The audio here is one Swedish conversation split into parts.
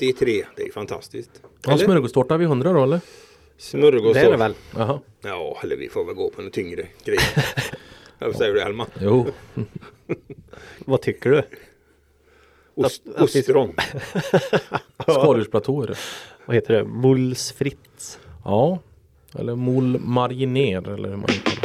93. Det är fantastiskt. Ja, smörgåstårta vid 100 då eller? Smörgåstårta. Det är det väl. Jaha. Ja, eller vi får väl gå på något tyngre grejer. Vad säger du Elma? Jo. Vad tycker du? Ost, ostron. Skaldjursplatå är det. Vad heter det? Muls Fritz. Ja. Eller mol marginer eller hur man uttalar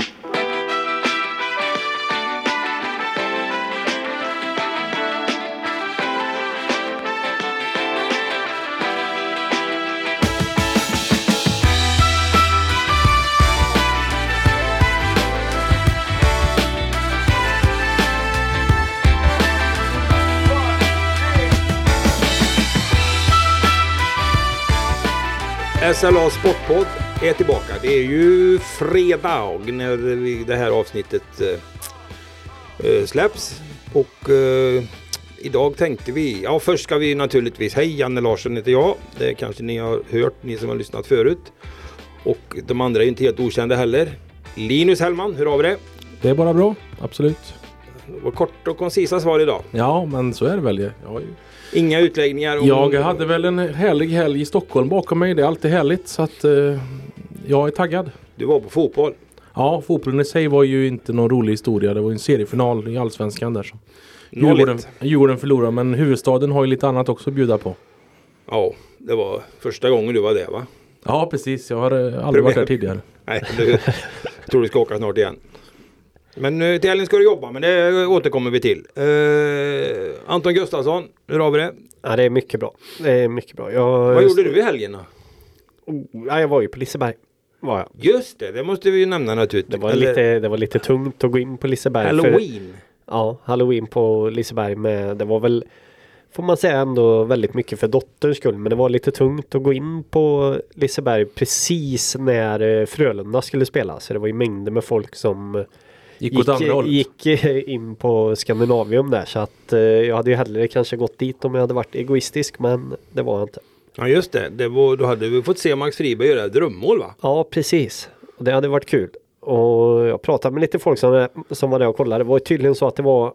SLA Sportpodd är tillbaka. Det är ju fredag när vi, det här avsnittet eh, eh, släpps. Och eh, idag tänkte vi, ja först ska vi naturligtvis, hej Janne Larsson heter jag. Det kanske ni har hört, ni som har lyssnat förut. Och de andra är inte helt okända heller. Linus Hellman, hur har vi det? Det är bara bra. Absolut. Det var kort och koncisa svar idag. Ja, men så är det väl. Jag, har ju- Inga utläggningar. om- jag hade väl en härlig helg i Stockholm bakom mig. Det är alltid härligt. Så att eh, jag är taggad. Du var på fotboll. Ja, fotbollen i sig var ju inte någon rolig historia. Det var en seriefinal i Allsvenskan där. Så. 0-1. Djurgården, Djurgården förlorade men huvudstaden har ju lite annat också att bjuda på. Ja, det var första gången du var där va? Ja precis, jag har eh, aldrig varit där tidigare. Nej, du, jag tror du ska åka snart igen. Men eh, till helgen ska du jobba, men det återkommer vi till. Eh, Anton Gustafsson, hur har vi det? Ja, det är mycket bra. Det är mycket bra. Jag, Vad gjorde du i helgen då? Oh, ja, jag var ju på Liseberg. Var jag. Just det, det måste vi ju nämna naturligtvis. Det var, Eller lite, det var lite tungt att gå in på Liseberg. För, Halloween. ja, Halloween på Liseberg med, det var väl Får man säga ändå väldigt mycket för dotterns skull men det var lite tungt att gå in på Liseberg precis när eh, Frölunda skulle spela så det var ju mängder med folk som Gick åt andra hållet. gick eh, in på Skandinavium där så att eh, jag hade ju hellre kanske gått dit om jag hade varit egoistisk men det var jag inte. Ja just det, det var, då hade vi fått se Max Friberg göra drömmål va? Ja precis. Och det hade varit kul. Och jag pratade med lite folk som, som var där och kollade. Det var ju tydligen så att det var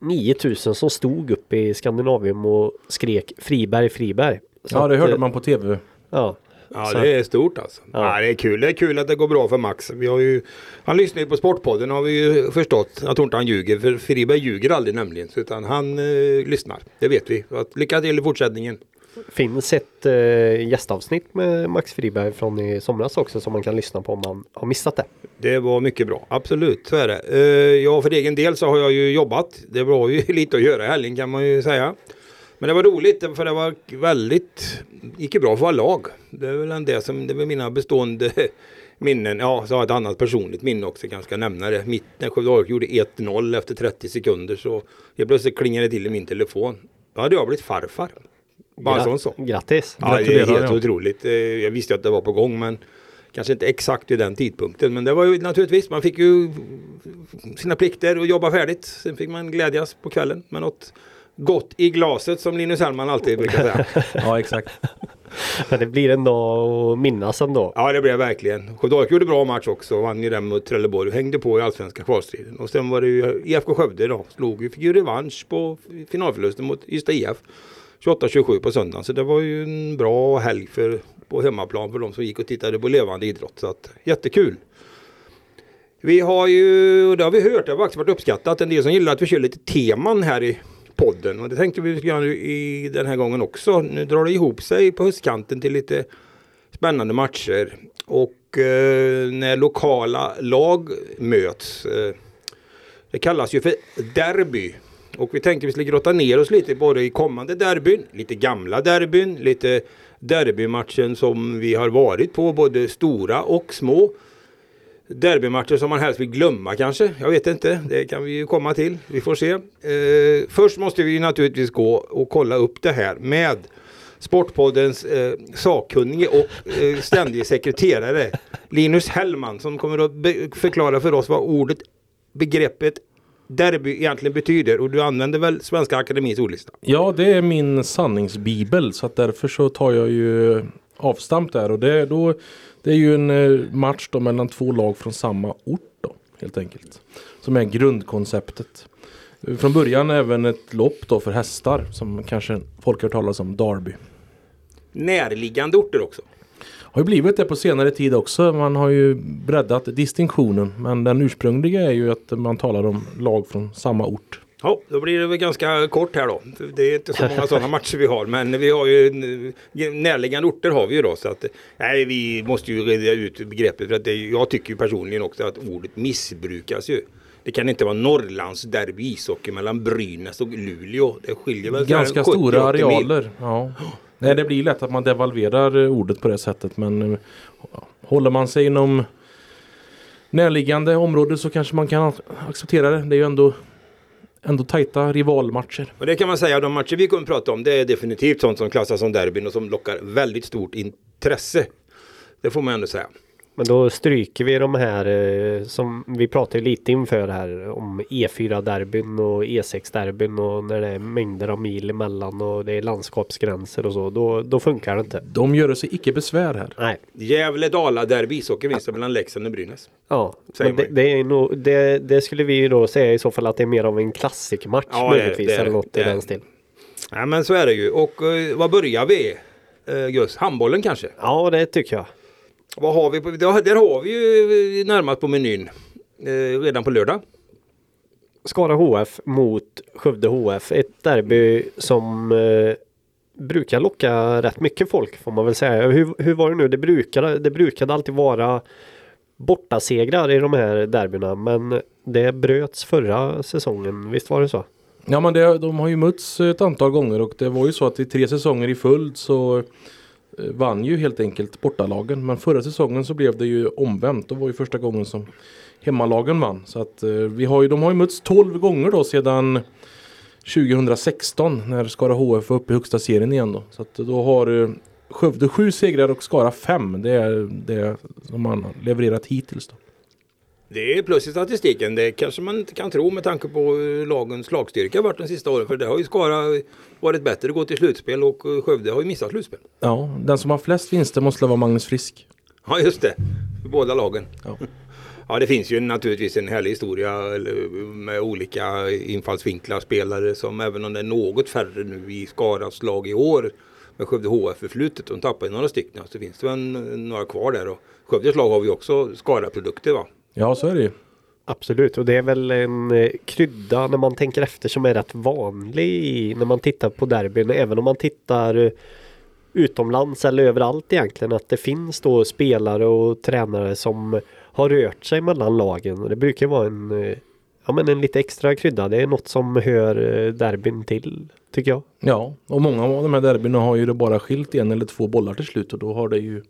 9000 som stod upp i Skandinavium och skrek Friberg, Friberg. Så Ja det att, hörde eh, man på tv. Ja. Ja Så- det är stort alltså. Ja. Ja. det är kul. Det är kul att det går bra för Max. Vi har ju, han lyssnar ju på Sportpodden har vi ju förstått. Jag tror inte han ljuger. För Friberg ljuger aldrig nämligen. Utan han eh, lyssnar. Det vet vi. Lycka till i fortsättningen. Finns ett eh, gästavsnitt med Max Friberg från i somras också som man kan lyssna på om man har missat det. Det var mycket bra. Absolut, så är det. Eh, ja, för egen del så har jag ju jobbat. Det var ju lite att göra i helgen kan man ju säga. Men det var roligt för det var väldigt, gick ju bra för våra lag. Det är väl en det som, det var mina bestående minnen. Ja, så har jag ett annat personligt minne också, jag kanske ska nämna det. Mitt, när Skövde gjorde 1-0 efter 30 sekunder så helt plötsligt klingade det till i min telefon. Då hade jag blivit farfar. Bara en sån sak. Grattis! Ja, det är helt otroligt. Eh, Jag visste att det var på gång men kanske inte exakt vid den tidpunkten. Men det var ju naturligtvis, man fick ju sina plikter och jobba färdigt. Sen fick man glädjas på kvällen med något gott i glaset som Linus Hellman alltid brukar säga. Ja exakt. Men det blir en dag att minnas ändå. Ja det blev verkligen. Skövde AIK gjorde bra match också. Vann ju den mot Trelleborg och hängde på i allsvenska kvalstriden. Och sen var det ju IFK Skövde då. Slog ju, fick ju revansch på finalförlusten mot Ystad IF. 28-27 på söndagen. Så det var ju en bra helg för, på hemmaplan för de som gick och tittade på levande idrott. Så att, jättekul. Vi har ju, och det har vi hört, det har faktiskt varit uppskattat. En del som gillar att vi kör lite teman här i podden. Och det tänkte vi göra nu i den här gången också. Nu drar det ihop sig på höstkanten till lite spännande matcher. Och eh, när lokala lag möts. Eh, det kallas ju för derby. Och vi tänkte vi skulle grotta ner oss lite både i kommande derbyn, lite gamla derbyn, lite derbymatchen som vi har varit på, både stora och små. Derbymatcher som man helst vill glömma kanske. Jag vet inte. Det kan vi ju komma till. Vi får se. Eh, först måste vi naturligtvis gå och kolla upp det här med Sportpoddens eh, sakkunnige och eh, ständige sekreterare Linus Hellman som kommer att förklara för oss vad ordet, begreppet derby egentligen betyder. Och du använder väl Svenska Akademins ordlista? Ja det är min sanningsbibel så att därför så tar jag ju avstamp där och det, då, det är ju en eh, match då mellan två lag från samma ort då helt enkelt. Som är grundkonceptet. Från början även ett lopp då för hästar som kanske folk har talas om Derby. närliggande orter också. Har ju blivit det på senare tid också. Man har ju breddat distinktionen. Men den ursprungliga är ju att man talar om lag från samma ort. Ja, då blir det väl ganska kort här då. Det är inte så många sådana matcher vi har, men vi har ju närliggande orter har vi ju då. Så att, nej, vi måste ju reda ut begreppet. För att det, jag tycker ju personligen också att ordet missbrukas ju. Det kan inte vara Norrlands derby ishockey mellan Brynäs och Luleå. Det skiljer väl Ganska stora arealer. Ja. Nej, det blir lätt att man devalverar ordet på det sättet. Men eh, håller man sig inom närliggande område så kanske man kan acceptera det. Det är ju ändå ändå tajta rivalmatcher. Och det kan man säga, de matcher vi kommer att prata om det är definitivt sånt som klassas som derbyn och som lockar väldigt stort intresse. Det får man ändå säga. Men då stryker vi de här eh, som vi pratade lite inför här om E4-derbyn och E6-derbyn och när det är mängder av mil emellan och det är landskapsgränser och så. Då, då funkar det inte. De gör sig icke besvär här. Nej. Gävle-Dala-derby ishockey vinster mellan Leksand och Brynäs. Ja, men det, det, är nog, det, det, skulle vi ju då säga i så fall att det är mer av en klassikmatch ja, möjligtvis. Det, det, eller något i den stil. Ja men så är det ju. Och uh, vad börjar vi? Uh, Gus, handbollen kanske? Ja det tycker jag. Vad har vi på, där har vi ju närmast på menyn eh, redan på lördag. Skara HF mot Skövde HF. Ett derby som eh, brukar locka rätt mycket folk får man väl säga. Hur, hur var det nu? Det brukade, det brukade alltid vara bortasegrar i de här derbyna men det bröts förra säsongen. Visst var det så? Ja men det, de har ju mötts ett antal gånger och det var ju så att i tre säsonger i följd så Eh, vann ju helt enkelt bortalagen. Men förra säsongen så blev det ju omvänt. Det var ju första gången som hemmalagen vann. Så att eh, vi har ju, de har ju mötts 12 gånger då sedan 2016 när Skara HF var uppe i högsta serien igen då. Så att eh, då har eh, Skövde sju segrar och Skara fem. Det är det som man har levererat hittills då. Det är plus i statistiken. Det kanske man inte kan tro med tanke på lagens slagstyrka varit de sista åren. För det har ju Skara varit bättre att gå till slutspel och Skövde har ju missat slutspel. Ja, den som har flest vinster måste vara Magnus Frisk. Ja, just det. För båda lagen. Ja. ja, det finns ju naturligtvis en härlig historia med olika infallsvinklar spelare som även om det är något färre nu i Skaras lag i år med Skövde HF-förflutet. De tappade några stycken så finns det väl några kvar där. Och Skövdes lag har vi också Skara-produkter va? Ja, så är det ju. Absolut, och det är väl en eh, krydda när man tänker efter som är rätt vanlig när man tittar på derbyn. Även om man tittar eh, utomlands eller överallt egentligen. Att det finns då spelare och tränare som har rört sig mellan lagen. Det brukar vara en, eh, ja, men en lite extra krydda. Det är något som hör derbyn till, tycker jag. Ja, och många av de här derbyna har ju det bara skilt en eller två bollar till slut och då har det ju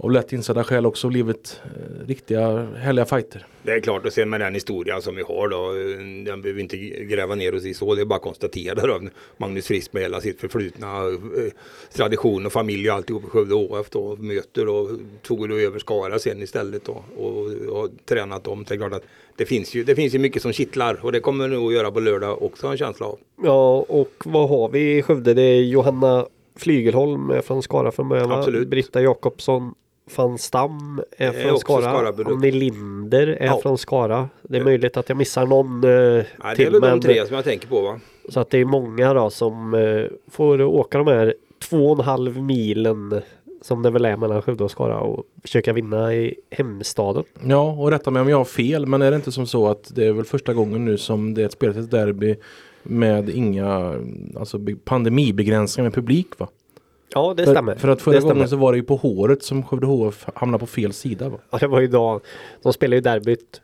av lätt insedda skäl också blivit eh, riktiga härliga fighter. Det är klart och sen med den historia som vi har då. Eh, den behöver vi inte gräva ner oss i så. Det är bara att konstatera då. Magnus Frisk med hela sitt förflutna eh, tradition och familj och alltihop i Skövde HF då. Möter och tog då över Skara sen istället då. Och, och tränat dem. Det är klart att det finns ju, det finns ju mycket som kittlar och det kommer nog att göra på lördag också en känsla av. Ja och vad har vi i Skövde? Det är Johanna Flygelholm från Skara från början. Absolut. Britta Jakobsson van Stam är från är Skara. Annie Linder är ja. från Skara. Det är möjligt att jag missar någon eh, ja, till. Det är väl de tre som jag tänker på va? Så att det är många då som eh, får åka de här två och en halv milen som det väl är mellan Skövde och Skara och försöka vinna i hemstaden. Ja, och rätta mig om jag har fel, men är det inte som så att det är väl första gången nu som det är ett spelat ett derby med inga alltså pandemibegränsningar med publik va? Ja det för, stämmer. För att förra gången så var det ju på håret som Skövde HF hamnade på fel sida. Va? Ja det var ju då. De spelade ju derbyt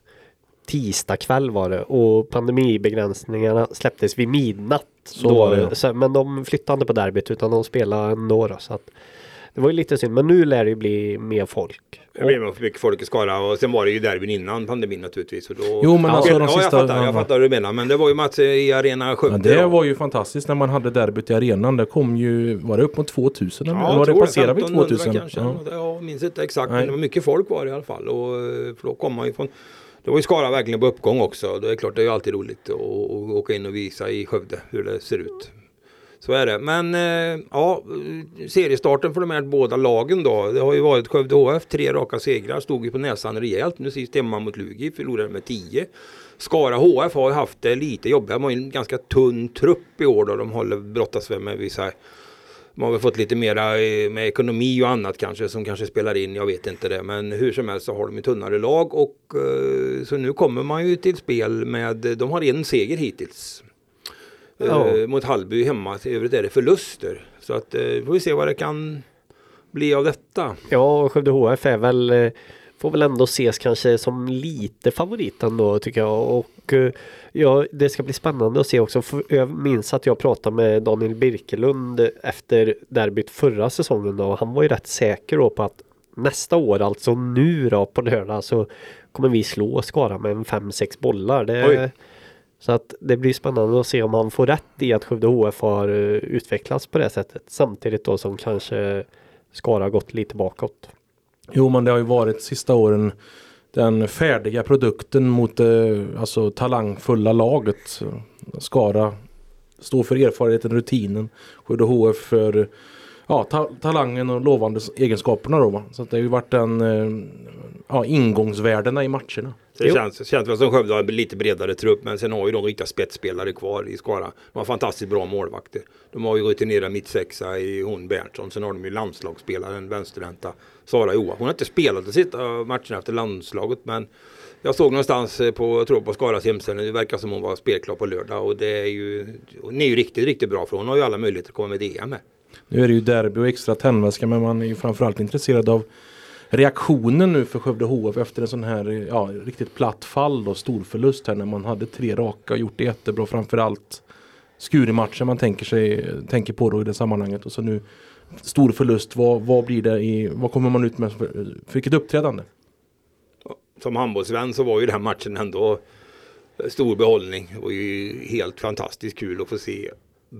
tisdag kväll var det och pandemibegränsningarna släpptes vid midnatt. Så då, var det, ja. så, men de flyttade inte på derbyt utan de spelade ändå då, så att det var ju lite synd men nu lär det bli mer folk. Det blir mycket folk i Skara och sen var det ju derbyn innan pandemin naturligtvis. Och då... Jo men alltså ja, de sista... Ja, jag fattar, jag fattar hur du menar men det var ju match i Arena Skövde. Ja, det var ju fantastiskt när man hade derbyt i arenan. Det kom ju, var det upp mot 2000? Eller? Ja, var det passerade vi 2000? Kanske. Ja. Jag minns inte exakt Nej. men det var mycket folk var det i alla fall. Och, för då kom man ju från det var ju Skara verkligen på uppgång också. Det är klart det är alltid roligt att åka in och visa i Skövde hur det ser ut. Så är det. Men eh, ja, seriestarten för de här båda lagen då. Det har ju varit Skövde HF, tre raka segrar, stod ju på näsan rejält. Nu sist hemma mot Lugi, förlorade med 10. Skara HF har ju haft det lite jobbigt. De har ju en ganska tunn trupp i år då. De håller brottas med vissa De har väl fått lite mera eh, med ekonomi och annat kanske som kanske spelar in. Jag vet inte det. Men hur som helst så har de ju tunnare lag och eh, så nu kommer man ju till spel med, de har en seger hittills. Eh, Ja. mot Hallby hemma. I övrigt är det förluster. Så att eh, får vi se vad det kan bli av detta. Ja, Skövde HF är väl eh, Får väl ändå ses kanske som lite favorit ändå tycker jag. Och eh, ja, det ska bli spännande att se också. Jag minns att jag pratade med Daniel Birkelund efter derbyt förra säsongen då. Han var ju rätt säker då på att nästa år, alltså nu då på lördag så kommer vi slå Skara med en 5-6 bollar. Det, Oj så att det blir spännande att se om han får rätt i att Skövde HF har eh, utvecklats på det sättet. Samtidigt då som kanske Skara gått lite bakåt. Jo men det har ju varit sista åren den färdiga produkten mot det alltså, talangfulla laget. Skara står för erfarenheten, rutinen. Skövde HF för ja, ta talangen och lovande egenskaperna då. Va? Så att det har ju varit den eh, ja, ingångsvärdena i matcherna. Så det Jo. känns, känns väl som Skövde har en lite bredare trupp men sen har ju de riktiga spetsspelare kvar i Skara. De har fantastiskt bra målvakter. De har ju rutinerad mittsexa i hon Berntsson. Sen har de ju landslagsspelaren vänsterhänta Sara Joa. Hon har inte spelat de sista matcherna efter landslaget men jag såg någonstans eh, på, jag tror på Skaras hemsida, det verkar som hon var spelklar på lördag och det är ju, hon är ju riktigt, riktigt bra för hon har ju alla möjligheter att komma med DM med. Nu är det ju derby och extra tändväska men man är ju framförallt intresserad av reaktionen nu för Skövde HF efter en sån här ja, riktigt platt fall och stor förlust här när man hade tre raka och gjort det jättebra framförallt Skurimatchen man tänker, sig, tänker på då i det sammanhanget och så nu stor förlust. Vad, vad blir det i, vad kommer man ut med för, för vilket uppträdande? som handbollsvän så var ju den matchen ändå stor behållning. Det var ju helt fantastiskt kul att få se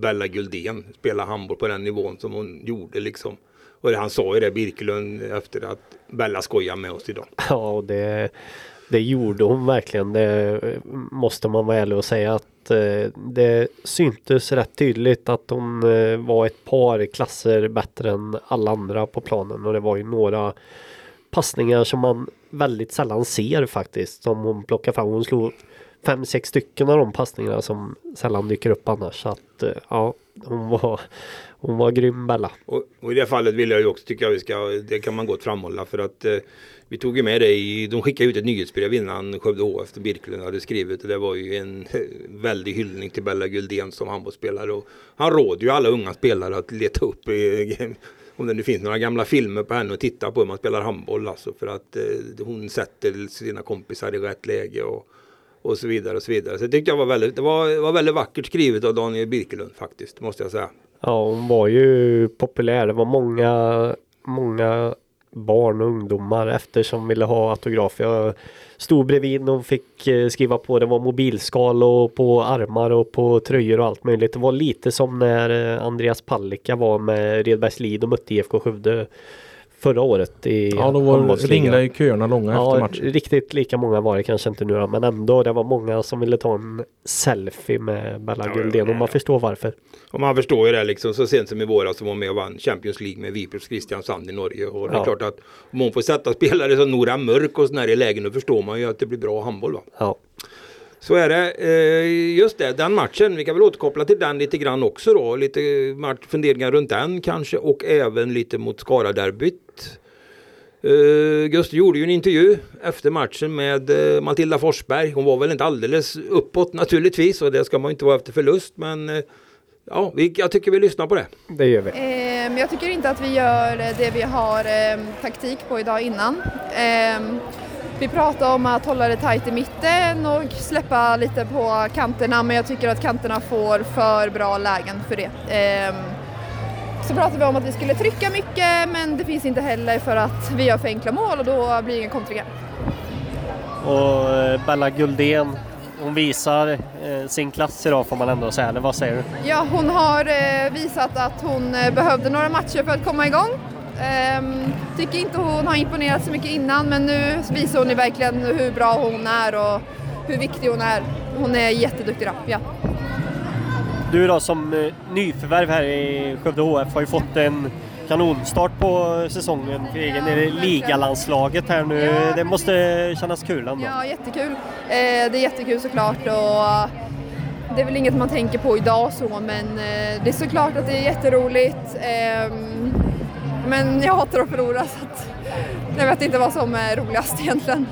Bella Guldén spela handboll på den nivån som hon gjorde liksom. Och det, han sa ju det Birkelund efter att Bella skojar med oss idag. Ja, och det, det gjorde hon verkligen. Det måste man vara ärlig och säga att eh, det syntes rätt tydligt att hon eh, var ett par klasser bättre än alla andra på planen och det var ju några passningar som man väldigt sällan ser faktiskt som hon plockar fram. Hon slog fem, sex stycken av de passningarna som sällan dyker upp annars. Så att eh, ja, hon var, hon var grym Bella. Och, och i det fallet vill jag ju också tycka vi ska, det kan man gott framhålla för att eh, vi tog ju med det i, de skickade ut ett nyhetsbrev innan Skövde HF Birklund hade skrivit och det var ju en eh, väldig hyllning till Bella Guldén som handbollsspelare och han råder ju alla unga spelare att leta upp eh, om det nu finns några gamla filmer på henne och titta på hur man spelar handboll alltså för att eh, hon sätter sina kompisar i rätt läge och, och så vidare och så vidare. Så det tyckte jag var väldigt, det var, var väldigt vackert skrivet av Daniel Birkelund faktiskt måste jag säga. Ja, hon var ju populär. Det var många, många barn och ungdomar efter som ville ha autograf. Jag stod bredvid och fick eh, skriva på. Det var mobilskal och på armar och på tröjor och allt möjligt. Det var lite som när eh, Andreas Palicka var med Redbergslid och mötte IFK Skövde förra året i Ja, då var, ringde ju köerna långa efter Ja, matchen. riktigt lika många var det kanske inte nu men ändå det var många som ville ta en selfie med Bella Ja, Guldén och man förstår varför. Och man förstår ju det liksom. Så sent som i våras så var med och vann Champions League med Vipers Kristiansand i Norge. Och det är Ja. klart att om hon får sätta spelare som Nora Mörk och sådär i lägen då förstår man ju att det blir bra handboll. Va? Ja. Så är det. Eh, just det, den matchen. Vi kan väl återkoppla till den lite grann också då. Lite funderingar runt den kanske och även lite mot Skara-derbyt. Uh, Gustav gjorde ju en intervju efter matchen med eh, Matilda Forsberg. Hon var väl inte alldeles uppåt naturligtvis och det ska man inte vara efter förlust men ja, vi, jag tycker vi lyssnar på det. Det gör vi. Ehm, jag tycker inte att vi gör det vi har taktik på idag innan. Vi pratar om att hålla det tajt i mitten och släppa lite på kanterna men jag tycker att kanterna får för bra lägen för det. Ehm, så pratar vi om att vi skulle trycka mycket men det finns inte heller för att vi gör för enkla mål och då blir det inga kontringar. Och eh, Bella Guldén, hon visar eh, sin klass idag får man ändå säga. Eller vad säger du? Ja, hon har eh, visat att hon eh, behövde några matcher för att komma igång. Ehm, tycker inte hon har imponerat så mycket innan men nu visar hon ju verkligen hur bra hon är och hur viktig hon är. Hon är jätteduktig då, ja. Du då som eh, nyförvärv här i Skövde HF har ju fått en kanonstart på säsongen för egen i ligalandslaget här nu. Ja. Det måste kännas kul ändå. Ja, jättekul. Eh, det är jättekul såklart och det är väl inget man tänker på idag så men eh, det är såklart att det är jätteroligt. Men jag hatar att förlora så att jag vet inte vad som är roligast egentligen.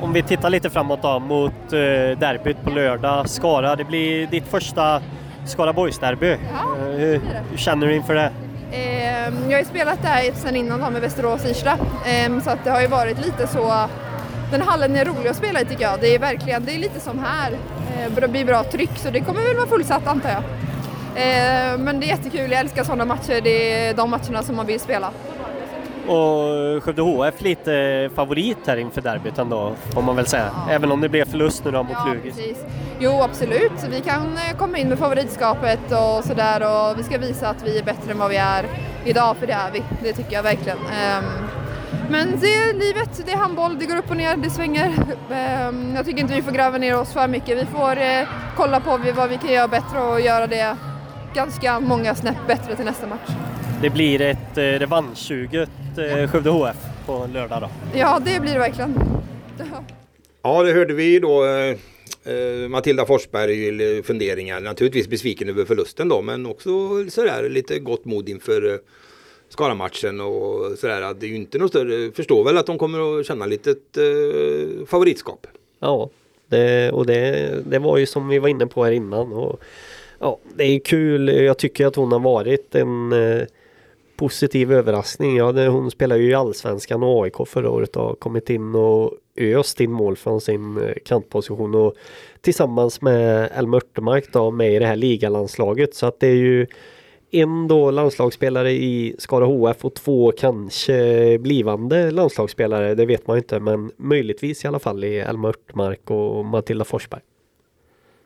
Om vi tittar lite framåt då mot eh, derbyt på lördag. Skara, det blir ditt första Skaraborgsderby. Ja, Eh, hur, hur känner du inför det? Eh, jag har ju spelat där sen innan då med Västerås Irsta eh, så att det har ju varit lite så den hallen är rolig att spela i tycker jag. Det är verkligen, det är lite som här. Eh, det blir bra tryck så det kommer väl vara fullsatt antar jag. Eh, men det är jättekul, jag älskar sådana matcher. Det är de matcherna som man vill spela. Och Skövde HF lite favorit här inför derbyt ändå, får man väl säga. Även om det blev förlust nu då mot Ja, Lugis. precis. Jo, absolut. Vi kan eh, komma in med favoritskapet och sådär och vi ska visa att vi är bättre än vad vi är idag, för det är vi. Det tycker jag verkligen. Ehm, Men det är livet, det är handboll, det går upp och ner, det svänger. Ehm, Jag tycker inte vi får gräva ner oss för mycket. Vi får eh, kolla på vad vi kan göra bättre och göra det ganska många snäpp bättre till nästa match. Det blir ett eh, revanschsuget eh, Skövde HF på lördag då. Ja, det blir det verkligen. Ja, det hörde vi då. eh, eh, Matilda Forsberg eh, funderingar. Naturligtvis besviken över förlusten då, men också sådär lite gott mod inför eh, Skara-matchen och sådär. att Det är ju inte något större. Förstår väl att de kommer att känna lite ett eh, favoritskap. Ja, det, och det, det var ju som vi var inne på här innan. Och, ja, det är kul. Jag tycker att hon har varit en eh, positiv överraskning. Ja, det, hon spelar ju i Allsvenskan och AIK förra året och har kommit in och öst in mål från sin eh, kantposition och tillsammans med Elma Örtemark då med i det här ligalandslaget. Så att det är ju en då landslagsspelare i Skara HF och två kanske blivande landslagsspelare. Det vet man inte men möjligtvis i alla fall i Elma Örtmark och Matilda Forsberg.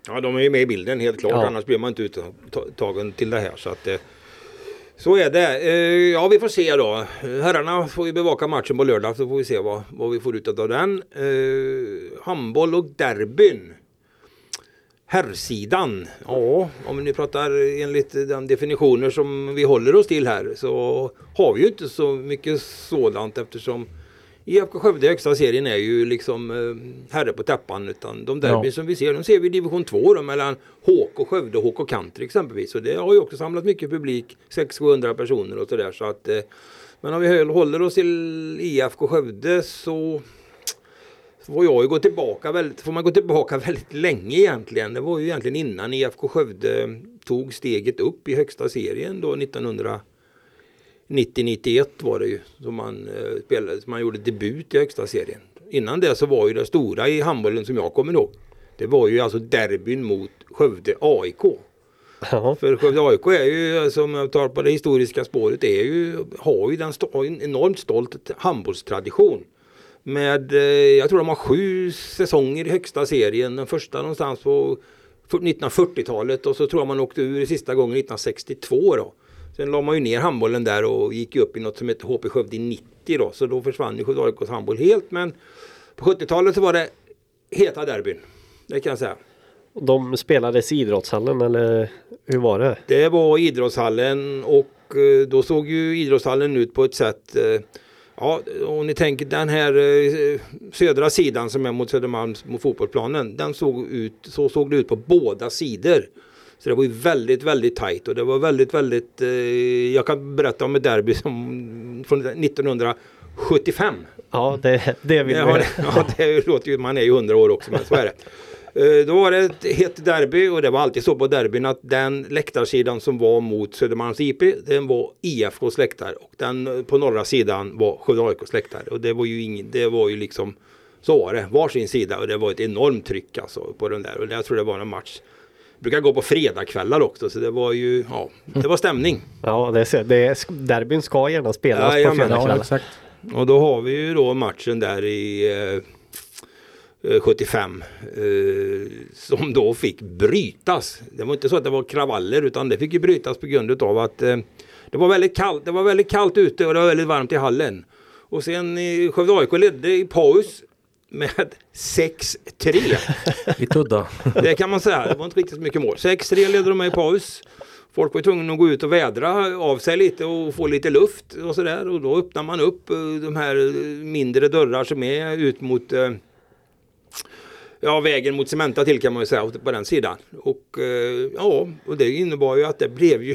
Ja, de är ju med i bilden helt klart. Ja. Annars blir man inte uttagen till det här. Så, att, eh, så är det. Eh, ja, vi får se då. Herrarna får ju bevaka matchen på lördag så får vi se vad, vad vi får ut av den. Eh, handboll och derbyn. Herrsidan, ja om nu pratar enligt den definitioner som vi håller oss till här så har vi ju inte så mycket sådant eftersom IFK Skövde i högsta serien är ju liksom eh, herre på täppan utan de derbyn Ja. som vi ser, de ser vi i division 2 då, mellan HK Skövde och HK Country exempelvis och det har ju också samlat mycket publik, 600-700 personer och sådär så att eh, men om vi höll- håller oss till IFK Skövde så får jag ju gå tillbaka väldigt, får man gå tillbaka väldigt länge egentligen. Det var ju egentligen innan IFK Skövde tog steget upp i högsta serien då 1990-91 var det ju som man eh, spelade, som man gjorde debut i högsta serien. Innan det så var ju det stora i handbollen som jag kommer ihåg. Det var ju alltså derbyn mot Skövde AIK. Ja, För Skövde AIK är ju, alltså, om jag tar på det historiska spåret, är ju, har ju den en enormt stolt handbollstradition. Med, eh, jag tror de har sju säsonger i högsta serien. Den första någonstans på för- 1940-talet och så tror jag man åkte ur sista gången 1962 då. Sen la man ju ner handbollen där och gick upp i något som heter HP Skövde 90 då. Så då försvann ju Skövde AIKs handboll helt. Men på 70-talet så var det heta derbyn. Det kan jag säga. de spelades i idrottshallen eller hur var det? Det var idrottshallen och eh, då såg ju idrottshallen ut på ett sätt eh, Ja, om ni tänker den här eh, södra sidan som är mot Södermalms mot fotbollsplanen. Den såg ut, så såg det ut på båda sidor. Så det var ju väldigt, väldigt tajt och det var väldigt, väldigt eh, Jag kan berätta om ett derby som från 1975. Ja, det, det vill vi. har, ja, det låter ju, man är ju 100 år också men så är det. Eh, Då var det ett hett derby och det var alltid så på derbyn att den läktarsidan som var mot Södermalms IP den var IFKs läktare och den eh, på norra sidan var Skövde AIKs läktare och det var ju ingen, det var ju liksom så var det, varsin sida och det var ett enormt tryck alltså på den där och jag tror det var en match. Brukar gå på fredagskvällar också så det var ju, ja, det var stämning. Ja, det, är- det är, derbyn ska gärna spelas på Jajamän. Ja, exakt. Och då har vi ju då matchen där i eh, eh, 75 eh, som då fick brytas. Det var inte så att det var kravaller utan det fick ju brytas på grund av att eh, det var väldigt kallt. Det var väldigt kallt ute och det var väldigt varmt i hallen. Och sen eh, Skövde AIK ledde i paus med 6-3. Lite udda. Det kan man säga. Det var inte riktigt så mycket mål. 6-3 ledde de med i paus. Folk var tvungna att gå ut och vädra av sig lite och få lite luft och sådär. Och då öppnar man upp eh, de här mindre dörrar som är ut mot eh, ja, vägen mot Cementa till kan man ju säga på den sidan. Och eh, ja, och det innebar ju att det blev ju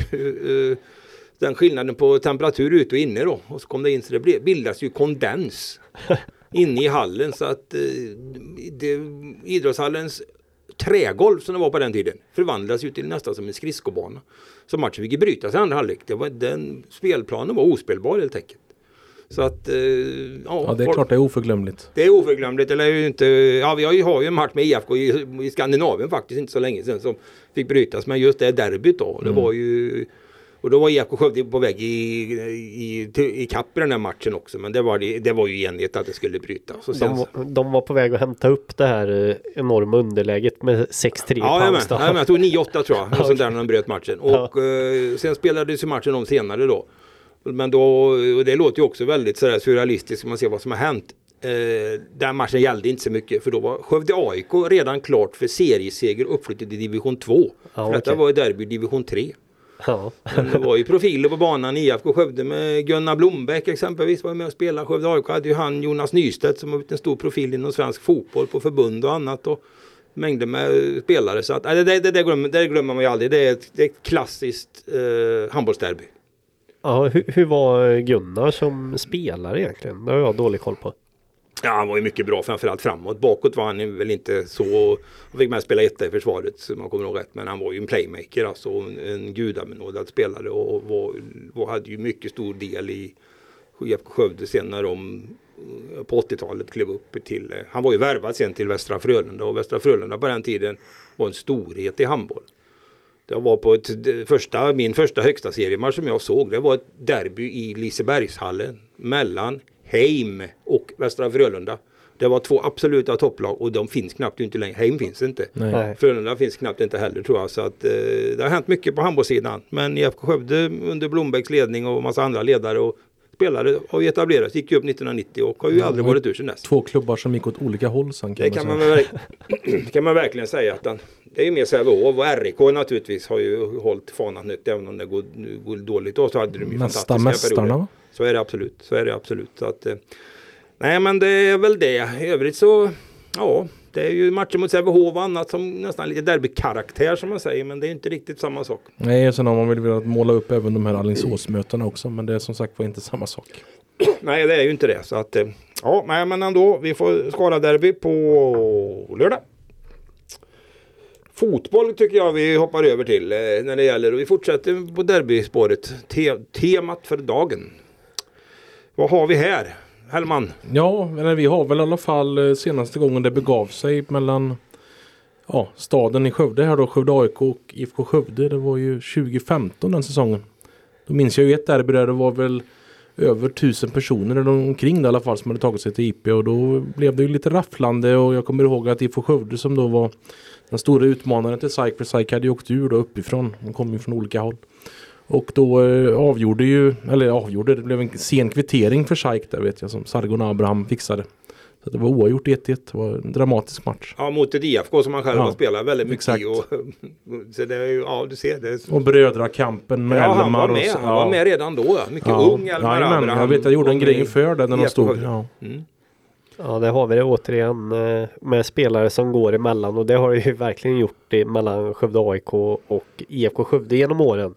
den skillnaden på temperatur ute och inne då. Och så kom det in så det blev, bildas ju kondens inne i hallen så att eh, det, idrottshallens trägolv som det var på den tiden förvandlades ju till nästan som en skridskobana. Så matchen fick ju brytas i andra halvlek. Det var, den spelplanen var ospelbar helt enkelt. Så att, eh, ja, Ja, det är klart det är oförglömligt. det är oförglömligt. Eller inte, ja, vi har ju, en match med IFK i, i Skandinavien faktiskt inte så länge sedan som fick brytas. Men just det derbyt då. Det Mm. var ju och då var IFK Skövde på väg i, i, till- i kapp i den här matchen också. Men det var, det, det var ju enighet att det skulle brytas. Och De, var- de var på väg att hämta upp det här eh, enorma underläget med 6-3 Ja, med. Halmstad. Med. jag tog 9-8 tror jag. Något sånt där när de bröt matchen. Ja. Och eh, sen spelades ju matchen om senare då. Men då, och det låter ju också väldigt sådär surrealistiskt om man ser vad som har hänt. Eh, den matchen gällde inte så mycket för då var Skövde AIK redan klart för serieseger och uppflyttad till division 2. Ja, för detta var ju derby division 3. Ja. Men det var ju profiler på banan i IFK Skövde med Gunnar Blombeck exempelvis var med och spelade. Skövde AIK hade ju han Jonas Nystedt som har blivit en stor profil inom svensk fotboll på förbund och annat. Och mängder med spelare. Så att, det, det, det, det, glömmer, det glömmer man ju aldrig. Det är ett, det är ett klassiskt eh, handbollsderby. Ja, hur, hur var Gunnar som spelare egentligen? Det har jag dålig koll på. Ja, han var ju mycket bra framförallt framåt. Bakåt var han väl inte så... Han fick med spela etta i försvaret så man kommer ihåg rätt. Men han var ju en playmaker alltså. En, en gudabenådad spelare och var, var, hade ju mycket stor del i IFK Skövde sen när de eh, på 80-talet klev upp till... Eh, han var ju värvad sen till Västra Frölunda och Västra Frölunda på den tiden var en storhet i handboll. Det var på ett, det första, min första högsta seriematch som jag såg. Det var ett derby i Lisebergshallen mellan Heim och Västra Frölunda. Det var två absoluta topplag och de finns knappt inte längre. Heim finns inte. Nej. Frölunda finns knappt inte heller tror jag. Så att, eh, det har hänt mycket på handbollssidan. Men IFK Skövde under Blombergs ledning och massa andra ledare och spelare har ju etablerats. Gick ju upp 1990 och har ju Ja, aldrig varit ur sedan dess. Två klubbar som gick åt olika håll sen kan Det man kan man, kan man verkligen säga att den, det är ju mer Sävehof och RIK naturligtvis har ju hållit fanan högt även om det går, går dåligt. Och så hade de ju Nästa fantastiska perioder. mästarna va? Så är det absolut. Så är det absolut. Så att, eh, nej men det är väl det. I övrigt så ja, det är ju matcher mot Sävehof och annat som nästan lite derbykaraktär som man säger. Men det är inte riktigt samma sak. Nej, sen har man väl velat måla upp även de här Alingsåsmötena också. Men det är som sagt var inte samma sak. Nej det är ju inte det. Så att eh, ja, nej, men ändå. Vi får Skara derby på lördag. Fotboll tycker jag vi hoppar över till eh, när det gäller och vi fortsätter på derbyspåret. Te temat för dagen. Vad har vi här? Hellman? Ja, men vi har väl i alla fall eh, senaste gången det begav sig mellan ja, staden i Skövde här då, Skövde AIK och IFK Skövde. Det var ju 2015 den säsongen. Då minns jag ju ett derby där det var väl över tusen personer eller omkring det i alla fall som hade tagit sig till IP och då blev det ju lite rafflande och jag kommer ihåg att IFK Skövde som då var den stora utmanaren till SAIK för SAIK hade ju åkt ur då uppifrån. De kom ju från olika håll. Och då eh, avgjorde ju, eller avgjorde, det blev en sen kvittering för SAIK där vet jag som Sargon Abraham fixade. Så det var oavgjort 1-1, det var en dramatisk match. Ja, mot ett IFK som han själv Ja, har spelat väldigt mycket exakt. i. Och, så det är ju, ja du ser. Det är, Och brödrakampen med ja, han Elmar var och med. så- Han var med redan då. Ja. Mycket Ja. ung Elmar Jajamän, Abraham. Jag vet, jag gjorde en var grej inför det när de stod. Ja. Mm. Ja, det har vi det återigen eh, med spelare som går emellan och det har det ju verkligen gjort det mellan Skövde AIK och IFK Skövde genom åren.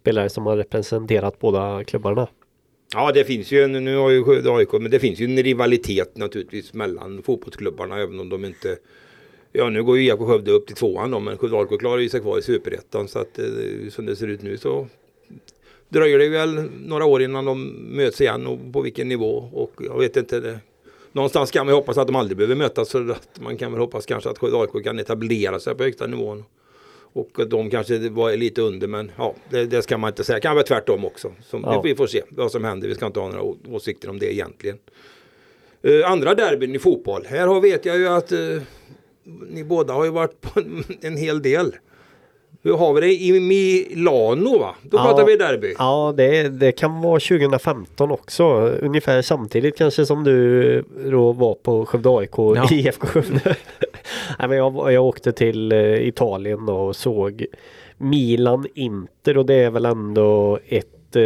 Spelare som har representerat båda klubbarna. Ja det finns ju en, nu har ju Skövde AIK, men det finns ju en rivalitet naturligtvis mellan fotbollsklubbarna även om de inte Ja nu går ju IFK Skövde upp till tvåan då, men Skövde AIK klarar ju sig kvar i superettan så att eh, som det ser ut nu så dröjer det väl några år innan de möts igen och på vilken nivå och jag vet inte det. Någonstans kan man ju hoppas att de aldrig behöver mötas så att man kan väl hoppas kanske att Skövde AIK kan etablera sig på högsta nivån. Och att de kanske var lite under men ja det, det ska man inte säga. Kan vara tvärtom också. Som, Ja. Vi får se vad som händer. Vi ska inte ha några åsikter om det egentligen. Eh, andra derbyn i fotboll. Här har, vet jag ju att eh, ni båda har ju varit på en, en hel del. Hur har vi det i Milano va? Då Ja. pratar vi derby. Ja, det, det kan vara 2015 också. Ungefär samtidigt kanske som du då var på Skövde AIK Ja. i IFK Skövde. Nej, men jag, jag åkte till eh, Italien och såg Milan Inter och det är väl ändå ett eh,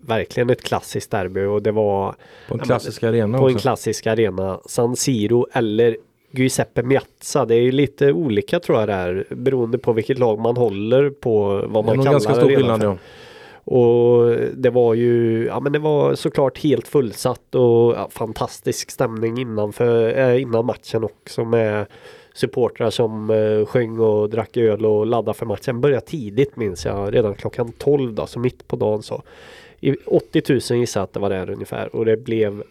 verkligen ett klassiskt derby och det var På en klassisk arena på en också. klassisk arena San Siro eller Giuseppe Miazza. Det är ju lite olika tror jag där beroende på vilket lag man håller på vad Det är man kallar ganska det stor skillnad ja. Och det var ju, ja men det var såklart helt fullsatt och ja, fantastisk stämning innanför, äh, innan matchen också med supportrar som eh, sjöng och drack öl och laddade för matchen. Började tidigt minns jag, redan klockan 12 då, så mitt på dagen så. I 80 000 gissar jag att det var där ungefär och det blev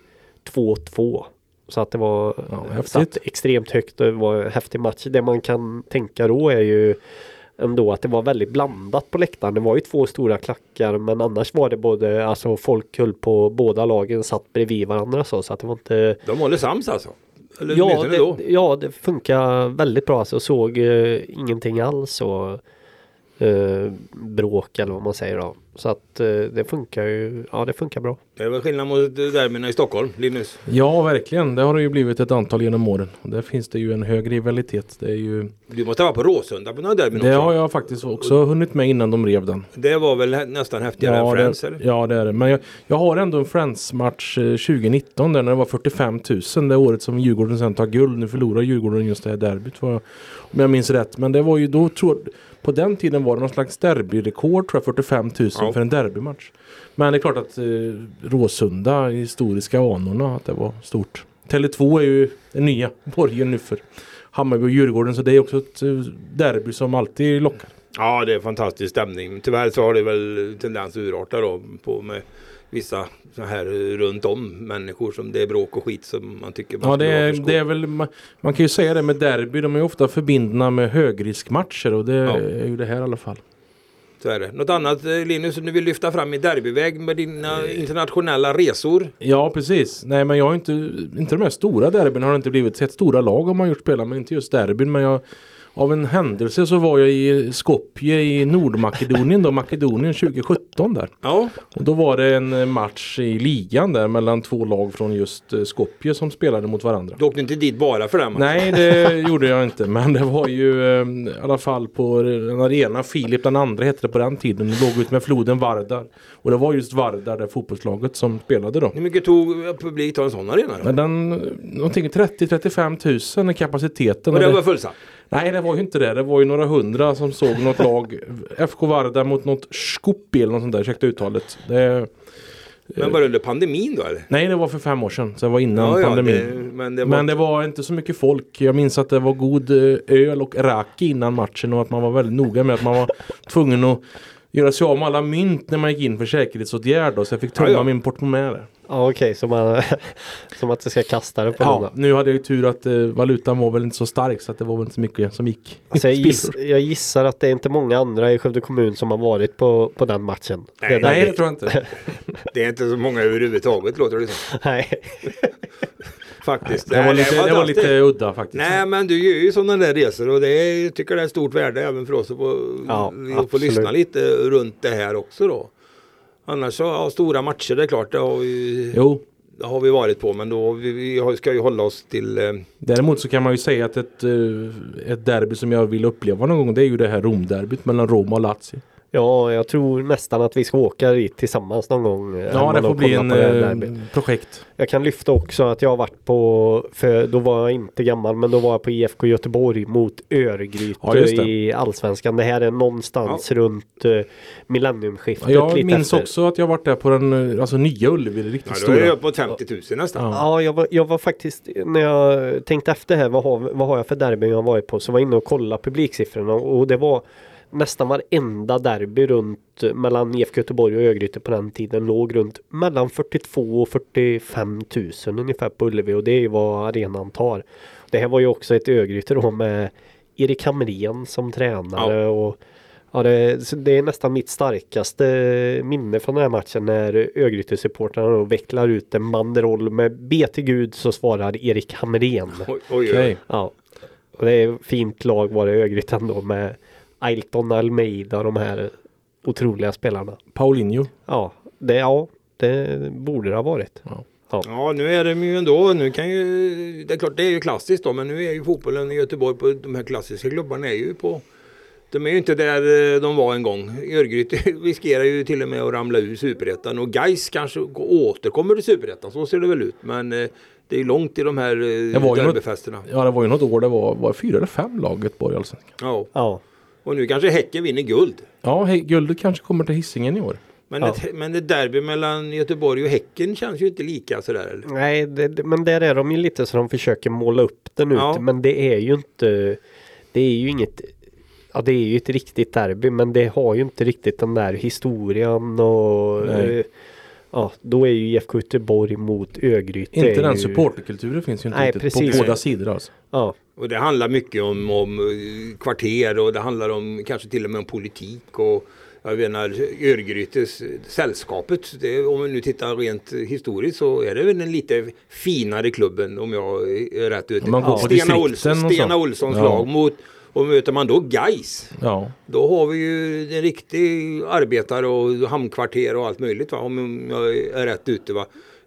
2-2. Så att det var Ja, satt extremt högt och det var en häftig match. Det man kan tänka då är ju ändå att det var väldigt blandat på läktaren. Det var ju två stora klackar men annars var det både, alltså folk höll på båda lagen satt bredvid varandra så, så att det var inte De håller sams alltså? Eller Ja åtminstone då? det, ja, det funkar väldigt bra. Alltså, såg eh, ingenting alls och eh, bråk eller vad man säger då. Så att eh, det funkar ju. Ja, det funkar bra. Det är väl skillnad mot derbyna i Stockholm, Linus? Ja, verkligen. Det har det ju blivit ett antal genom åren. Och där finns det ju en hög rivalitet. Det, är ju, Du måste vara på Råsunda på några derbyn det också? har jag faktiskt också hunnit med innan de rev den. Det var väl nästan häftigare än Friends det, eller? ja, det är det. Men jag, jag har ändå en Friends-match eh, 2019 där när det var 45 000. Det året som Djurgården sen tar guld. Nu förlorar Djurgården just det här derbyt. Om jag minns rätt. Men det var ju då, tror på den tiden var det någon slags derbyrekord tror jag. 45 000 Ja. för en derbymatch. Men det är klart att eh, Råsunda, historiska anorna, att det var stort. Tele2 är ju den nya borgen nu för Hammarby och Djurgården. Så det är också ett eh, derby som alltid lockar. Ja, det är fantastisk stämning. Tyvärr så har det väl tendens att urarta då på med vissa så här runt om människor som det är bråk och skit som man tycker man Ja, det är, det är väl, man, man kan ju säga det med derby, de är ju ofta förbindna med högriskmatcher och det Ja. är ju det här i alla fall. Så är det. Något annat eh, Linus som du vill lyfta fram i derbyväg med dina internationella resor? Ja, precis. Nej, men jag har inte, inte de här stora derbyn har det inte blivit. Sett stora lag har man gjort spela, men inte just derbyn. Men jag, av en händelse så var jag i Skopje i Nordmakedonien då, Makedonien 2017 där. Ja, Och då var det en eh, match i ligan där mellan två lag från just eh, Skopje som spelade mot varandra. du åkte inte dit bara för den matchen? Nej, det gjorde jag inte. Men det var ju eh, i alla fall på en arena. Filip den andra hette det på den tiden. Det låg ut med floden Vardar. Och det var just Vardar, det fotbollslaget som spelade då. Hur mycket tog publik ta en sån arena då? Den, någonting 30-35 000 är kapaciteten. Och det, var fullsatt? Nej, det var ju inte det. Det var ju några hundra som såg något lag. FK Vardar mot något Skopje eller något sånt där, ursäkta uttalet. Det, Men var det under pandemin då eller? nej, det var för fem år sedan. Så det var innan Ja, ja, pandemin. det, men det var... Men det var inte så mycket folk. Jag minns att det var god eh, öl och raki innan matchen och att man var väldigt noga med att man var tvungen att göra sig av med alla mynt när man gick in för säkerhetsåtgärd. då, Så jag fick tömma Ja, ja. min portmonnä där. Ja okej, man- som att du ska kasta det på Ja, någon. nu hade jag ju tur att eh, valutan var väl inte så stark så att det var väl inte så mycket som gick. Alltså jag, giss, jag gissar att det är inte många andra i Skövde kommun som har varit på, på den matchen. Nej, Det Nej, det tror jag inte. Det är inte så många överhuvudtaget låter det som. Nej. Faktiskt. Det var lite, det var lite udda faktiskt. Nej men du gör ju sådana där resor och det är, jag tycker det är ett stort värde även för oss att få, Ja, att få lyssna lite runt det här också då. Annars så, ja, stora matcher det är klart det har vi, Jo, det har vi varit på men då vi, vi ska ju hålla oss till eh, däremot så kan man ju säga att ett, eh, ett derby som jag vill uppleva någon gång det är ju det här Romderbyt mellan Roma och Lazio. Ja, jag tror nästan att vi ska åka dit tillsammans någon gång. Ja, det får bli en eh, projekt. Jag kan lyfta också att jag har varit på, för då var jag inte gammal, men då var jag på IFK Göteborg mot Örgryte Ja, i Allsvenskan. Det här är någonstans runt uh, millenniumskiftet. Ja, jag lite minns efter. också att jag varit där på den eh, alltså, nya Ullevi, det riktigt ja, då är stora. jag på 50 000 nästan. Ja. Ja, jag var, jag var faktiskt, när jag tänkte efter här, vad har, vad har jag för derby jag har varit på? Så var jag inne och kollade publiksiffrorna och det var nästan varenda derby runt mellan IFK Göteborg och Örgryte på den tiden låg runt mellan 42 och 45 000 ungefär på Ullevi och det är vad arenan tar. Det här var ju också ett Örgryte då med Erik Hamrén som tränare och Ja, det, det är nästan mitt starkaste minne från den här matchen när Örgryte-supportrarna då vecklar ut en banderoll med Be till Gud så svarar Erik Hamrén. Oj, oj, oj. Ja. Och det är ett fint lag var det Örgryte ändå med Ailton Almeida de här otroliga spelarna. Paulinho. Ja, det, ja, det borde det ha varit. Ja nu är det ju ändå, nu kan ju, det är klart det är ju klassiskt då men nu är ju fotbollen i Göteborg på de här klassiska klubbarna är ju på De är ju inte där eh, de var en gång. Örgryte riskerar ju till och med att ramla ur superettan och Gais kanske återkommer till superettan. Så ser det väl ut. Men eh, det är långt i de här eh, derbyfesterna. Ja det var ju något år det var, var fyra eller fem lag Göteborg i Allsvenskan. Ja. Ja. Och nu kanske Häcken vinner guld. Ja, guldet kanske kommer till Hisingen i år. Men, Ja. ett, men ett derby mellan Göteborg och Häcken känns ju inte lika sådär. Eller? Nej, det, det- men där är de ju lite så de försöker måla upp det nu. Ja. Men det är ju inte Det är ju inget Ja det är ju ett riktigt derby men det har ju inte riktigt den där historien och Nej. eh, Ja då är ju IFK Göteborg mot Örgryte. Inte den ju- supporterkulturen finns ju inte Nej, riktigt precis. på båda sidor alltså. Ja. Och det handlar mycket om, om eh, kvarter och det handlar om kanske till och med om politik. Och jag menar Örgrytes eh, sällskapet. Det, om vi nu tittar rent historiskt så är det väl den lite finare klubben om jag är rätt ute. Man går Stena, Olsson, Stena. Olssons Ja. lag mot och möter man då Geis Ja, Då har vi ju en riktig arbetare och hamnkvarter och allt möjligt va? om jag är rätt ute. Va?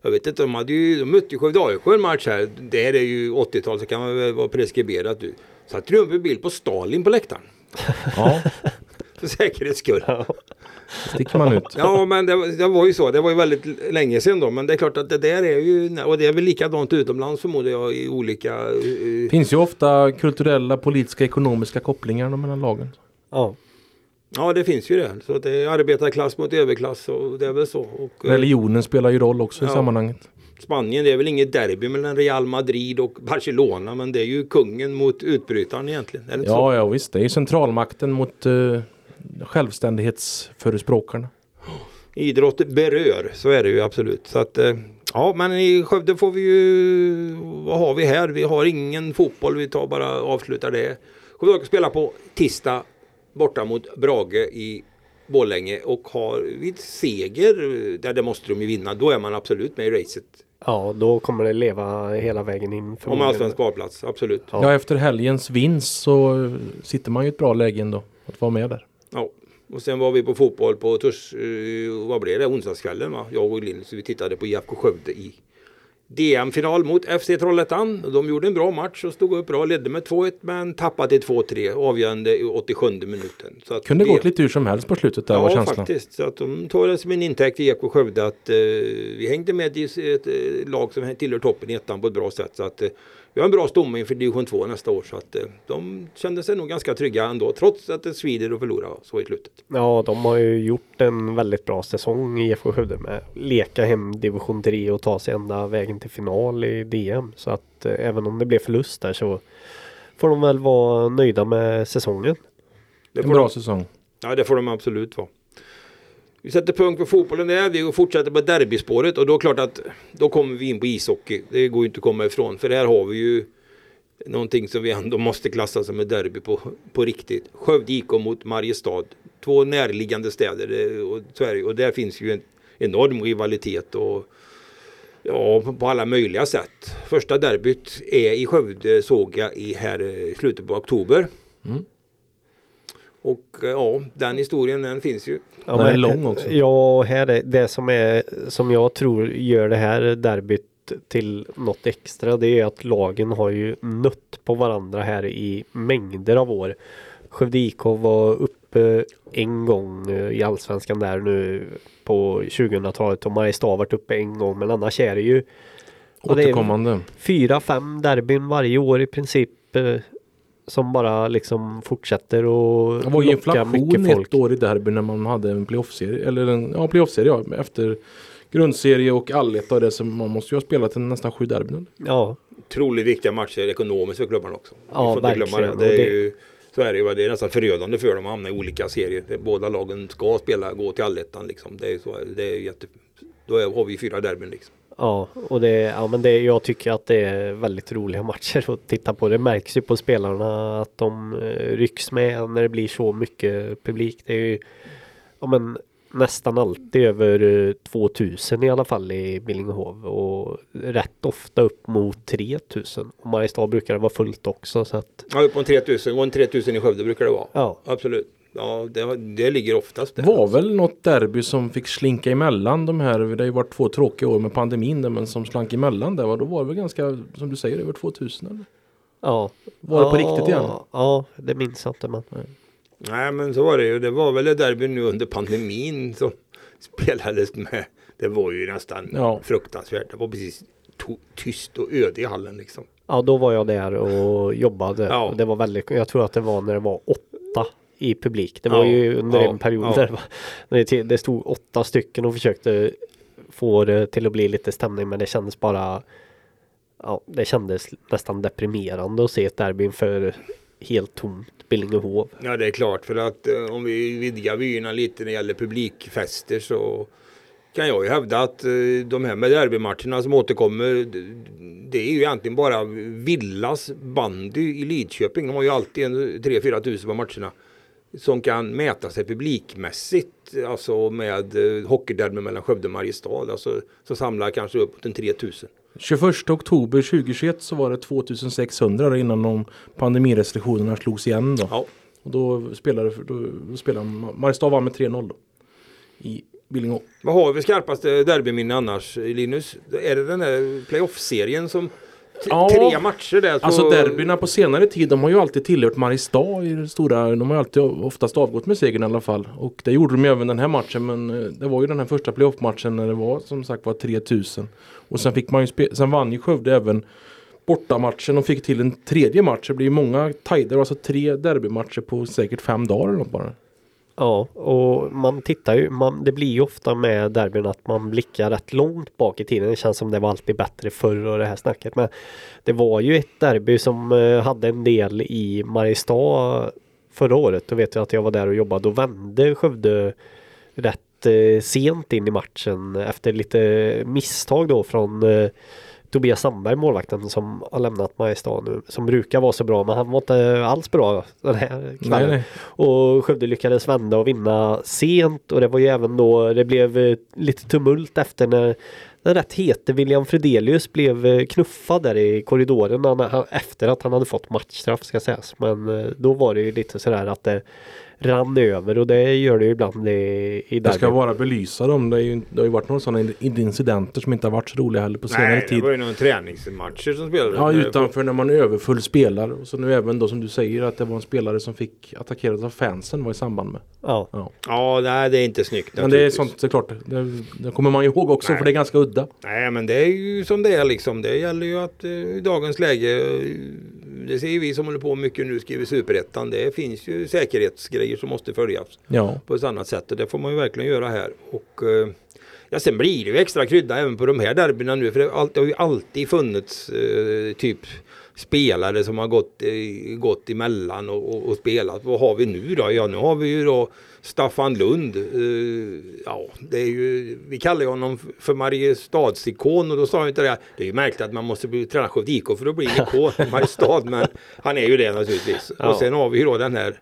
Jag vet inte, de, hade ju, de mötte ju Skövde AIK en match här. Det här är ju 80-tal så kan man väl vara preskriberat. Du. Upp en bild på Stalin på läktaren. ja För säkerhets skull. sticker man ut. Ja men det, var- det var ju så. Det var ju väldigt länge sedan då. Men det är klart att det där är ju. Och det är väl likadant utomlands förmodar jag i olika. finns ju ofta kulturella, politiska, ekonomiska kopplingar mellan lagen. Ja. Ja det finns ju det. Så det är arbetarklass mot överklass och det är väl så. Och, eh, Religionen spelar ju roll också i Ja. sammanhanget. Spanien det är väl inget derby mellan Real Madrid och Barcelona men det är ju kungen mot utbrytaren egentligen. Är Ja, så? ja visst. Det är centralmakten mot uh, självständighetsförespråkarna. Idrott berör, så är det ju absolut. Så att, eh, ja men i Skövde får vi ju, vad har vi här? Vi har ingen fotboll, vi tar bara avslutar det. Skövde AIK spelar på tisdag borta mot Brage i Borlänge och har vid seger, där det måste de ju vinna, då är man absolut med i racet. Ja då kommer det leva hela vägen in. Om allsvensk kvalplats, absolut. Ja. Ja. efter helgens vinst så eh, sitter man ju i ett bra läge ändå. Att vara med där. Ja. Och sen var vi på fotboll på tors, eh, vad blev det, onsdagskvällen va? Jag och Linn, så vi tittade på IFK Skövde i DM-final mot FC Trollhättan. De gjorde en bra match och stod upp bra, ledde med 2-1 men tappade till 2-3 avgörande i 87 minuten. Så Kunde det- gått lite hur som helst på slutet där var Ja känslan. faktiskt. Så att de tar det som en intäkt för IFK Skövde att eh, vi hängde med i ett eh, lag som tillhör toppen i ettan på ett bra sätt. Så att eh, vi har en bra stomme inför division 2 nästa år. Så att eh, de kände sig nog ganska trygga ändå trots att det svider och förlorar så i slutet. Ja, de har ju gjort en väldigt bra säsong i IFK Skövde med leka hem division 3 och ta sig ända vägen till final i DM. Så att eh, även om det blev förlust där så får de väl vara nöjda med säsongen. Det En bra de, säsong. ja, det får de absolut vara. Vi sätter punkt på fotbollen där. Vi fortsätter på derbyspåret och då är det klart att då kommer vi in på ishockey. Det går ju inte att komma ifrån för där har vi ju någonting som vi ändå måste klassa som ett derby på, på riktigt. Skövde IK mot Mariestad. Två närliggande städer eh, och, Sverige och där finns ju en enorm rivalitet och ja, på- alla möjliga sätt. Första derbyt är i Skövde såg jag i här eh, slutet på oktober. Mm. Och eh, ja, den historien den finns ju. Ja, Den är lång också. Ja, här är det som är som jag tror gör det här derbyt till något extra. Det är att lagen har ju nött på varandra här i mängder av år. Skövde IK var uppe en gång eh, i Allsvenskan där nu på 2000-talet och Mariestad har varit uppe en gång men annars är det ju Återkommande. fyra, fem derbyn varje år i princip eh, som bara liksom fortsätter och Det var ju inflation ett år i derby när man hade en playoff-serie. Eller en ja, playoff-serie ja, efter grundserie och alletta och det. Så man måste ju ha spelat en nästan sju derbyn. Ja, Otroligt viktiga matcher ekonomiskt för klubbarna också. Vi Ja, får inte glömma det. verkligen. det, är ju, så är det ju. Det är nästan förödande för dem att hamna i olika serier. Båda lagen ska spela, gå till allettan liksom. Det är, så, det är jätte, då är, har vi fyra derbyn liksom. Ja, och det, ja, men det, jag tycker att det är väldigt roliga matcher att titta på. Det märks ju på spelarna att de eh, rycks med när det blir så mycket publik. Det är ju ja, men, nästan alltid över eh, 2000 i alla fall i Billingehov och rätt ofta upp mot 3000. Och Mariestad brukar det vara fullt också så att Ja, upp på en 3000. Och en 3000 i Skövde brukar det vara. ja. Absolut. Ja, det, det ligger oftast där. var väl något derby som fick slinka emellan de här. Det har ju varit två tråkiga år med pandemin där, men som slank emellan där. Då var det väl ganska, som du säger, över 2000 eller? Ja. Var det på ja, riktigt igen? Ja, det minns inte men. Nej men så var det ju. Det var väl ett derby nu under pandemin som spelades med. Det var ju nästan Ja. fruktansvärt. Det var precis tyst och öde i hallen liksom. Ja, då var jag där och jobbade. Ja. Det var väldigt, jag tror att det var när det var åtta i publik. Det var Ja, ju under ja, en period ja. där det, stod åtta stycken och försökte få det till att bli lite stämning men det kändes bara Ja, det kändes nästan deprimerande att se ett derby inför helt tomt Billingehov. Ja det är klart för att eh, om vi vidgar vyerna lite när det gäller publikfester så kan jag ju hävda att eh, de här med derbymatcherna som återkommer det är ju egentligen bara Villas bandy i Lidköping. De har ju alltid en 3-4 tusen på matcherna. Som kan mäta sig publikmässigt. Alltså med eh, hockeyderby mellan Skövde och Mariestad. Alltså, så samlar kanske upp en 3000. 21 oktober 2021 så var det 2600 där innan de pandemirestriktionerna slogs igen då. Ja. Och då spelade, då, spelade Mariestad vann med 3-0 då. I Billingå. Vad har vi skarpaste derbyminne annars Linus? Är det den där playoff-serien som Ja. tre matcher där? Så... Alltså derbyna på senare tid, de har ju alltid tillhört Mariestad i det stora. De har ju alltid oftast avgått med segern i alla fall. Och det gjorde de ju även den här matchen. Men eh, det var ju den här första playoff-matchen när det var som sagt var 3000. Och sen fick man ju sen vann ju Skövde även bortamatchen och fick till en tredje match. Det blir ju många tajder, alltså tre derbymatcher på säkert fem dagar eller något bara. Ja, och man tittar ju, man, det blir ju ofta med derbyn att man blickar rätt långt bak i tiden. Det känns som det var alltid bättre förr och det här snacket. Men det var ju ett derby som eh, hade en del i Mariestad förra året. Då vet jag att jag var där och jobbade. Då vände Skövde rätt eh, sent in i matchen efter lite misstag då från eh, Tobias Sandberg, målvakten som har lämnat Mariestad nu. Som brukar vara så bra men han var inte alls bra den här Nej, kvällen. nej. Och Skövde lyckades vända och vinna sent och det var ju även då det blev eh, lite tumult efter när den rätt hete William Fredelius blev eh, knuffad där i korridoren när han, efter att han hade fått matchstraff ska sägas. Men eh, då var det ju lite sådär att det rann över och det gör det ju ibland i, i Jag ska bara belysa dem. Det, är ju, det har ju varit några sådana incidenter som inte har varit så roliga heller på senare Nej, det tid. var ju någon träningsmatcher som spelades. Ja utanför när man är överfull spelare. Och så nu även då som du säger att det var en spelare som fick attackeras av fansen var i samband med. Ja. Ja. Ja, nej det är inte snyggt. Men det är sånt såklart. Det, det kommer man ihåg också Nej. för det är ganska udda. Nej men det är ju som det är liksom. Det gäller ju att eh, i dagens läge. eh, Det ser ju vi som håller på mycket nu skriver superettan. Det finns ju säkerhetsgrejer som måste följas Ja. på ett annat sätt. Och det får man ju verkligen göra här. Och eh, ja, sen blir det ju extra krydda även på de här derbyna nu. För det, har alltid- det har ju alltid funnits eh, typ spelare som har gått, eh, gått emellan och, och, och spelat. Vad har vi nu då? Ja nu har vi ju då Staffan Lund. Eh, ja, det är ju, vi kallar ju honom för Mariestadsikon och då sa jag inte det. Det är ju märkligt att man måste bli träna Skövde IK för att bli en ikon i Mariestad. Men han är ju det naturligtvis. Ja. Och sen har vi ju då den här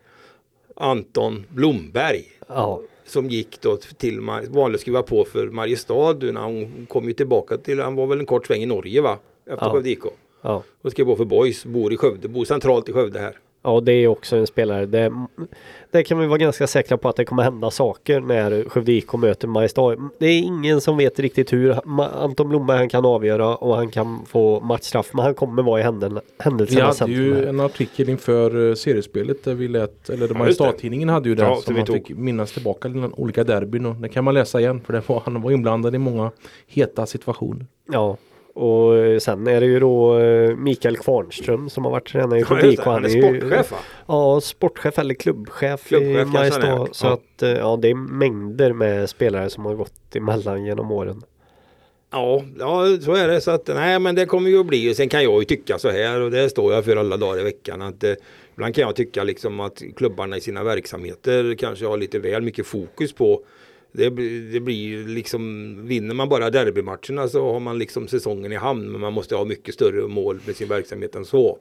Anton Blomberg Ja. som gick då till vanligt skriva på för Mariestad när hon kom ju tillbaka till, han var väl en kort sväng i Norge va? Efter Ja. IK. Ja. Och skrev på för Boys, bor i Skövde, bor centralt i Skövde här. Ja, det är också en spelare. Det, det kan vi vara ganska säkra på att det kommer hända saker när Skövde IK möter Mariestad. Det är ingen som vet riktigt hur Anton Blomberg han kan avgöra och han kan få matchstraff. Men han kommer vara i händen, Vi händelsernas hade ju här. en artikel inför eh, seriespelet där vi lät, eller Ja, Mariestad-tidningen hade ju det Ja, som vi man tog. fick minnas tillbaka till olika derbyn och det kan man läsa igen för det var, han var inblandad i många heta situationer. Ja. Och eh, sen är det ju då eh, Mikael Kvarnström som har varit tränare i Ja, Skövde det. Han är sportchef va? Ja, sportchef eller klubbchef, Klubbchef i. Mariestad. Så Ja. att eh, ja, det är mängder med spelare som har gått emellan genom åren. Ja, ja, så är det. Så att, nej, men det kommer ju att bli. Sen kan jag ju tycka så här och det står jag för alla dagar i veckan. Att, eh, ibland kan jag tycka liksom att klubbarna i sina verksamheter kanske har lite väl mycket fokus på det, blir- det blir liksom, vinner man bara derbymatcherna så har man liksom säsongen i hamn. Men man måste ha mycket större mål med sin verksamhet än så.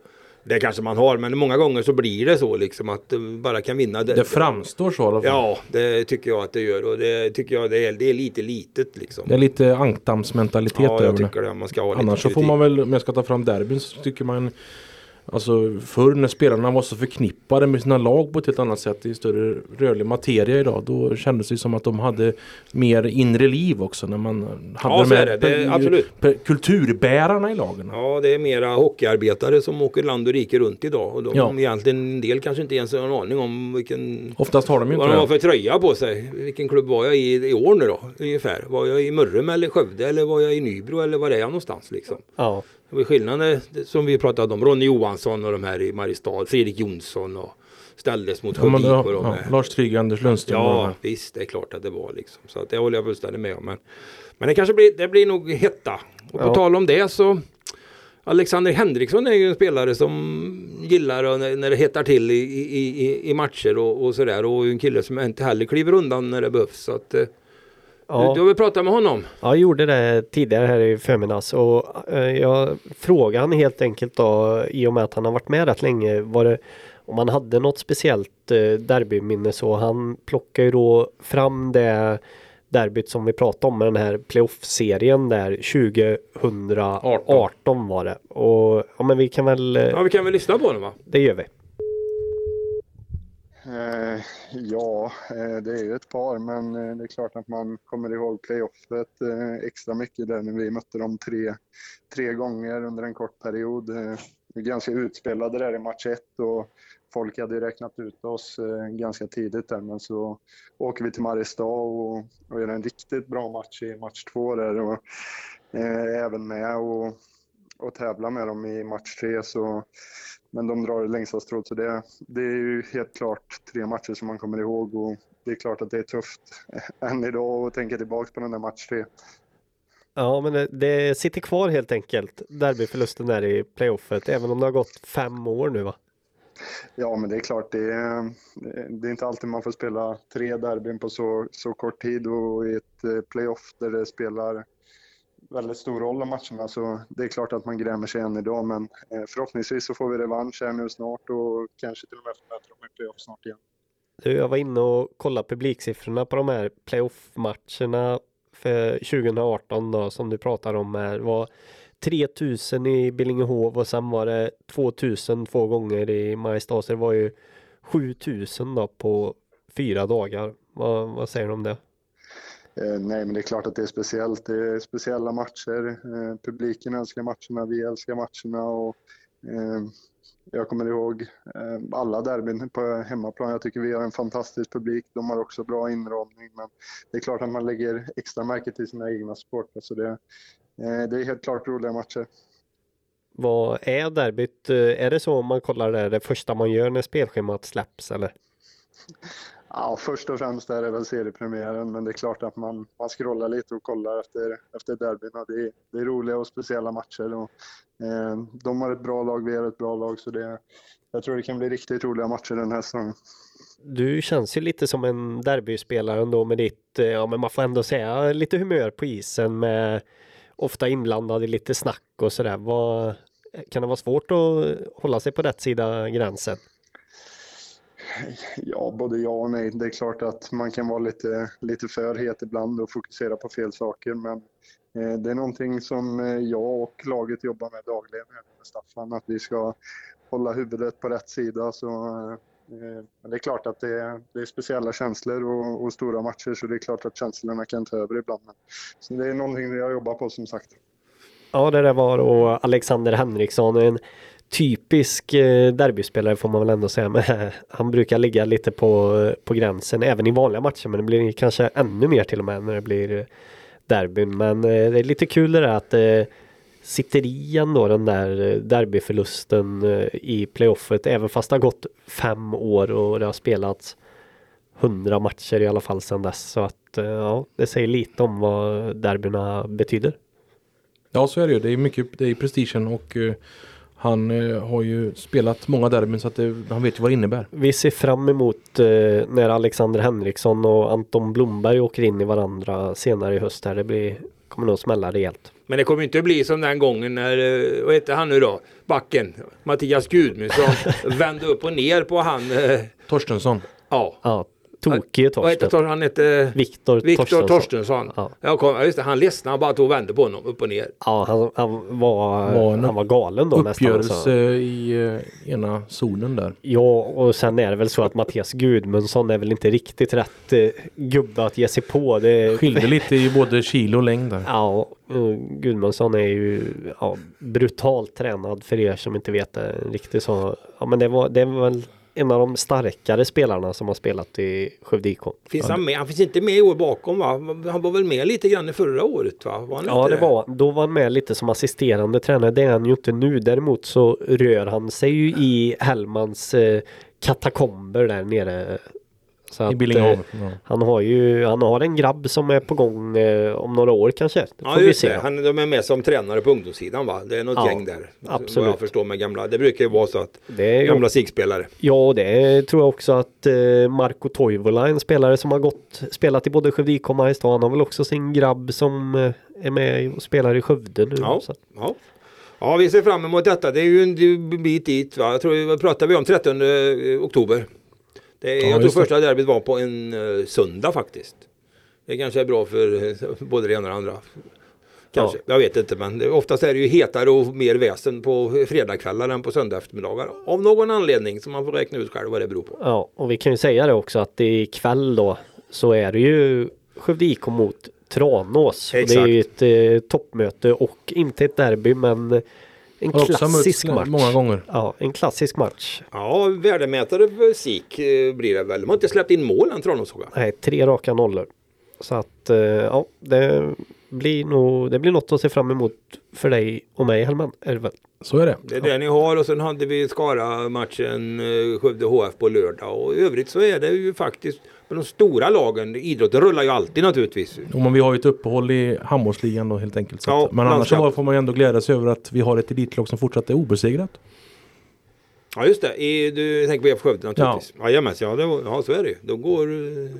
Det kanske man har, men många gånger så blir det så liksom att eh, bara kan vinna. Det framstår så i alla fall. Ja, det tycker jag att det gör och det tycker jag det är, det är lite litet liksom. Det är lite ankdammsmentalitet Ja, över jag det. tycker det. Man ska ha lite Annars så får man väl, om jag ska ta fram derbyn så tycker man Alltså förr när spelarna var så förknippade med sina lag på ett helt annat sätt i större rörlig materia idag. Då kändes det som att de hade mer inre liv också när man hade Ja, de här är det. Det kulturbärarna i lagen. Ja, det är mera hockeyarbetare som åker land och rike runt idag. Och de Ja. egentligen, en del kanske inte ens har en aning om vilken Oftast har de ju vad inte de har för tröja på sig. Vilken klubb var jag i i år nu då? Ungefär. Var jag i Mörrum eller Skövde eller var jag i Nybro eller var är jag någonstans liksom? Ja. Det var skillnaden som vi pratade om. Ronny Johansson och de här i Mariestad. Fredrik Jonsson och ställdes mot Ja, men, Sjödin ja, på de ja. Lars Trygg, Anders Lundström. och Ja, visst. Det är klart att det var liksom. Så att det håller jag fullständigt med om. Men, men det kanske blir, det blir nog hetta. Och på Ja. tal om det så Alexander Henriksson är ju en spelare som gillar och när, när det hettar till i, i, i, i matcher och, och sådär. Och en kille som inte heller kliver undan när det behövs. Så att, eh, Ja. du, har väl pratat med honom? Ja, jag gjorde det tidigare här i förmiddags och eh, jag frågade han helt enkelt då i och med att han har varit med rätt länge var det om han hade något speciellt eh, derbyminne så han plockar ju då fram det derbyt som vi pratade om med den här playoff-serien där 2018 var det. Och ja men vi kan väl, eh, Ja, vi kan väl lyssna på honom va? det gör vi. Eh, ja, eh, det är ju ett par, men eh, det är klart att man kommer ihåg playoffet eh, extra mycket där när vi mötte dem tre, tre gånger under en kort period. Eh, vi är ganska utspelade där i match ett och folk hade ju räknat ut oss eh, ganska tidigt där, men så åker vi till Mariestad och, och gör en riktigt bra match i match två där och även med och, och tävla med dem i match tre så men de drar det längsta strået så det, det är ju helt klart tre matcher som man kommer ihåg och det är klart att det är tufft än idag att tänka tillbaka på den där match tre. Ja men det, sitter kvar helt enkelt derbyförlusten där i playoffet även om det har gått fem år nu va? Ja, men det är klart, det är, det är inte alltid man får spela tre derbyn på så, så kort tid och i ett eh, playoff där det spelar väldigt stor roll om matcherna så alltså, det är klart att man grämer sig än idag men eh, förhoppningsvis så får vi revansch här nu snart och kanske till och med får möta dem i playoff snart igen. Du, jag var inne och kollade publiksiffrorna på de här playoff-matcherna för 2018 då som du pratar om här var 3000 i Billingehov och sen var det 2000 två gånger i Mariestad så det var ju 7000 då på fyra dagar. Vad, vad säger du om det? Eh, nej, men det är klart att det är speciellt. Det är speciella matcher. Eh, publiken älskar matcherna, vi älskar matcherna och eh, jag kommer ihåg alla derbyn på hemmaplan. Jag tycker vi har en fantastisk publik. De har också bra inramning, men det är klart att man lägger extra märke till sina egna supportrar. Så det, det är helt klart roliga matcher. Vad är derbyt? Är det så om man kollar det, det första man gör när spelschemat släpps eller? Ja, först och främst är det väl seriepremiären, men det är klart att man, man scrollar lite och kollar efter, efter derbyna. Det är, det är roliga och speciella matcher. Och, eh, de har ett bra lag, vi har ett bra lag, så det, jag tror det kan bli riktigt roliga matcher den här säsongen. Du känns ju lite som en derbyspelare ändå med ditt, eh, ja men man får ändå säga lite humör på isen med ofta inblandad i lite snack och sådär. Kan det vara svårt att hålla sig på rätt sida gränsen? Ja, både ja och nej. Det är klart att man kan vara lite, lite för het ibland och fokusera på fel saker, men eh, det är någonting som eh, jag och laget jobbar med dagligen här med Staffan, att vi ska hålla huvudet på rätt sida. Så, eh, eh men det är klart att det är, det är speciella känslor och, och stora matcher, så det är klart att känslorna kan ta över ibland. Men, så det är någonting jag jobbar på som sagt. Ja, det där var då Alexander Henriksson, en typisk eh, derbyspelare får man väl ändå säga. Men han brukar ligga lite på, på gränsen även i vanliga matcher, men det blir kanske ännu mer till och med när det blir eh, derbyn. Men eh, det är lite kul det där att det sitter i ändå den där derbyförlusten i playoffet, även fast det har gått fem år och det har spelats hundra matcher i alla fall sedan dess. Så att ja, det säger lite om vad derbyna betyder. Ja så är det ju. Det är mycket, det är prestigen och han eh, har ju spelat många derbyn så att det, han vet ju vad det innebär. Vi ser fram emot eh, när Alexander Henriksson och Anton Blomberg åker in i varandra senare i höst. Här. Det blir, kommer nog smälla rejält. Men det kommer inte att bli som den gången när, eh, vad heter han nu då? Backen, Mattias Gudmundsson, vände upp och ner på han. eh, Torstensson. Ja, Ja, Tokige Torsten. Tor- han? hette Viktor Viktor Torstensson. Torstensson. Ja. Ja. kom, just det, han ledsnade och bara tog och vände på honom upp och ner. Ja, han, han, var, Var han var galen då nästan. Uppgörelse Alltså. i eh, ena zonen där. Ja, och sen är det väl så att Mattias Gudmundsson är väl inte riktigt rätt eh, gubbe att ge sig på. Det, Skilde lite i både kilo och längd där. Ja, eh, Gudmundsson är ju ja, brutalt tränad för er som inte vet det. Riktigt så. Ja, men det var, det var väl en av de starkare spelarna som har spelat i Skövde IK. Finns han med? Han finns inte med i år bakom va? Han var väl med lite grann i förra året va? Var Ja, det var Då var han med lite som assisterande tränare. Det är han ju inte nu. Däremot så rör han sig ju i Hellmans eh, katakomber där nere. Så I att, eh, Ja. Han har ju han har en grabb som är på gång eh, om några år kanske. Det Ja, får vi just se. det. Han, de är med som tränare på ungdomssidan va? Det är något Ja, gäng där. absolut. Vad jag förstår med gamla. Det brukar ju vara så att Det gamla SIG-spelare. Ja, det tror jag också att eh, Marco Toivola, en spelare som har gått, spelat i både Skövde IK och Mariestad, han har väl också sin grabb som eh, är med och spelar i Skövde nu. Ja. Ja. ja, vi ser fram emot detta. Det är ju en bit dit va? Jag tror, vad pratar vi om? 13 oktober. Det Ja, jag tror det. första derbyt var på en uh, söndag faktiskt. Det kanske är bra för eh, både det ena och det andra. Kanske, jag vet inte men det, oftast är det ju hetare och mer väsen på fredagskvällar än på söndag eftermiddagar. Av någon anledning som man får räkna ut själv vad det beror på. Ja, och vi kan ju säga det också att ikväll då så är det ju Skövde IK mot Tranås. Och det är ju ett eh, toppmöte och inte ett derby men en Har klassisk match. många gånger. Ja, en klassisk match. Ja, värdemätare för SIK eh, blir det väl. De har inte släppt in mål än Tranås. Nej, tre raka nollor. Så att eh, ja, det blir nog, det blir något att se fram emot för dig och mig Hellman. Är? Så är det. Det är det ni har och sen hade vi Skara-matchen eh, Skövde HF på lördag och i övrigt så är det ju faktiskt med de stora lagen, idrotten rullar ju alltid naturligtvis. Och men vi har ju ett uppehåll i handbollsligan då helt enkelt. Så Ja, men annars så får man ju ändå glädja sig över att vi har ett elitlag som fortsatt är obesegrat. Ja just det, I, du tänker på IF Skövde naturligtvis. Ja. Jajamensan, ja, det, ja så är det ju. De går eh,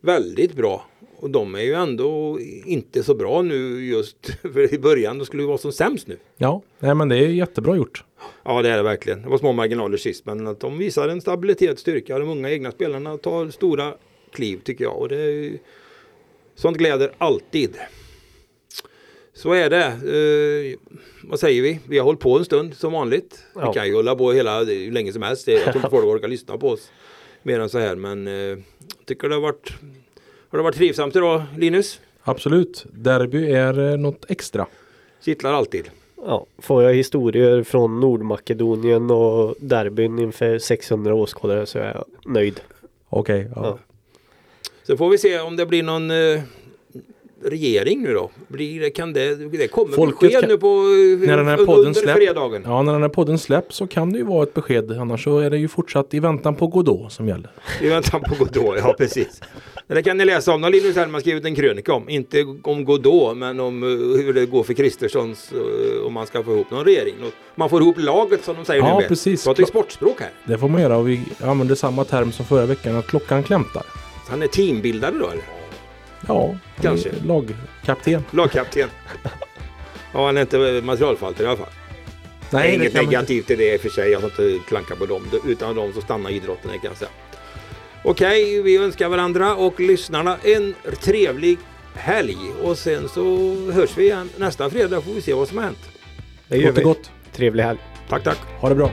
väldigt bra. Och de är ju ändå inte så bra nu just för i början. De skulle ju vara som sämst nu. Ja, nej men det är jättebra gjort. Ja det är det verkligen. Det var små marginaler sist men att de visar en stabilitet, styrka. De unga egna spelarna tar stora kliv tycker jag. Och det är, sånt gläder alltid. Så är det. Eh, vad säger vi? Vi har hållit på en stund som vanligt. Ja. Vi kan ju hålla på hela hur länge som helst. Jag tror inte folk orkar lyssna på oss mer än så här. Men eh, tycker det har varit, har det varit trivsamt idag Linus? Absolut. Derby är eh, något extra. Kittlar alltid. Ja, får jag historier från Nordmakedonien och derbyn inför 600 åskådare så är jag nöjd. Okej. ja. Ja. Så får vi se om det blir någon eh, regering nu då. Blir det, kan det, det kommer Folket besked kan- nu på eh, När den här under, podden under släpps. fredagen. Ja, när den här podden släpps så kan det ju vara ett besked. Annars så är det ju fortsatt i väntan på Godot som gäller. I väntan på Godot, ja precis. Det kan ni läsa om. Det har Linus Hellman skrivit en krönika om. Inte om Godot men om eh, hur det går för Kristerssons eh, om man ska få ihop någon regering. Man får ihop laget som de säger Ja, nu precis. Pratar sportspråk här. Det får man göra och vi använder samma term som förra veckan att klockan klämtar. Han är teambildare då eller? Ja, Kanske. lagkapten. Lagkapten. Ja, han är inte materialförvaltare i alla fall. Nej, inget negativt till det i och för sig. Jag har inte klankat på dem. Utan dem så stannar idrotten kan jag säga. Okej, vi önskar varandra och lyssnarna en trevlig helg. Och sen så hörs vi igen nästa fredag får vi se vad som har hänt. Det gör Gott vi. gott. Trevlig helg. Tack, tack. Ha det bra.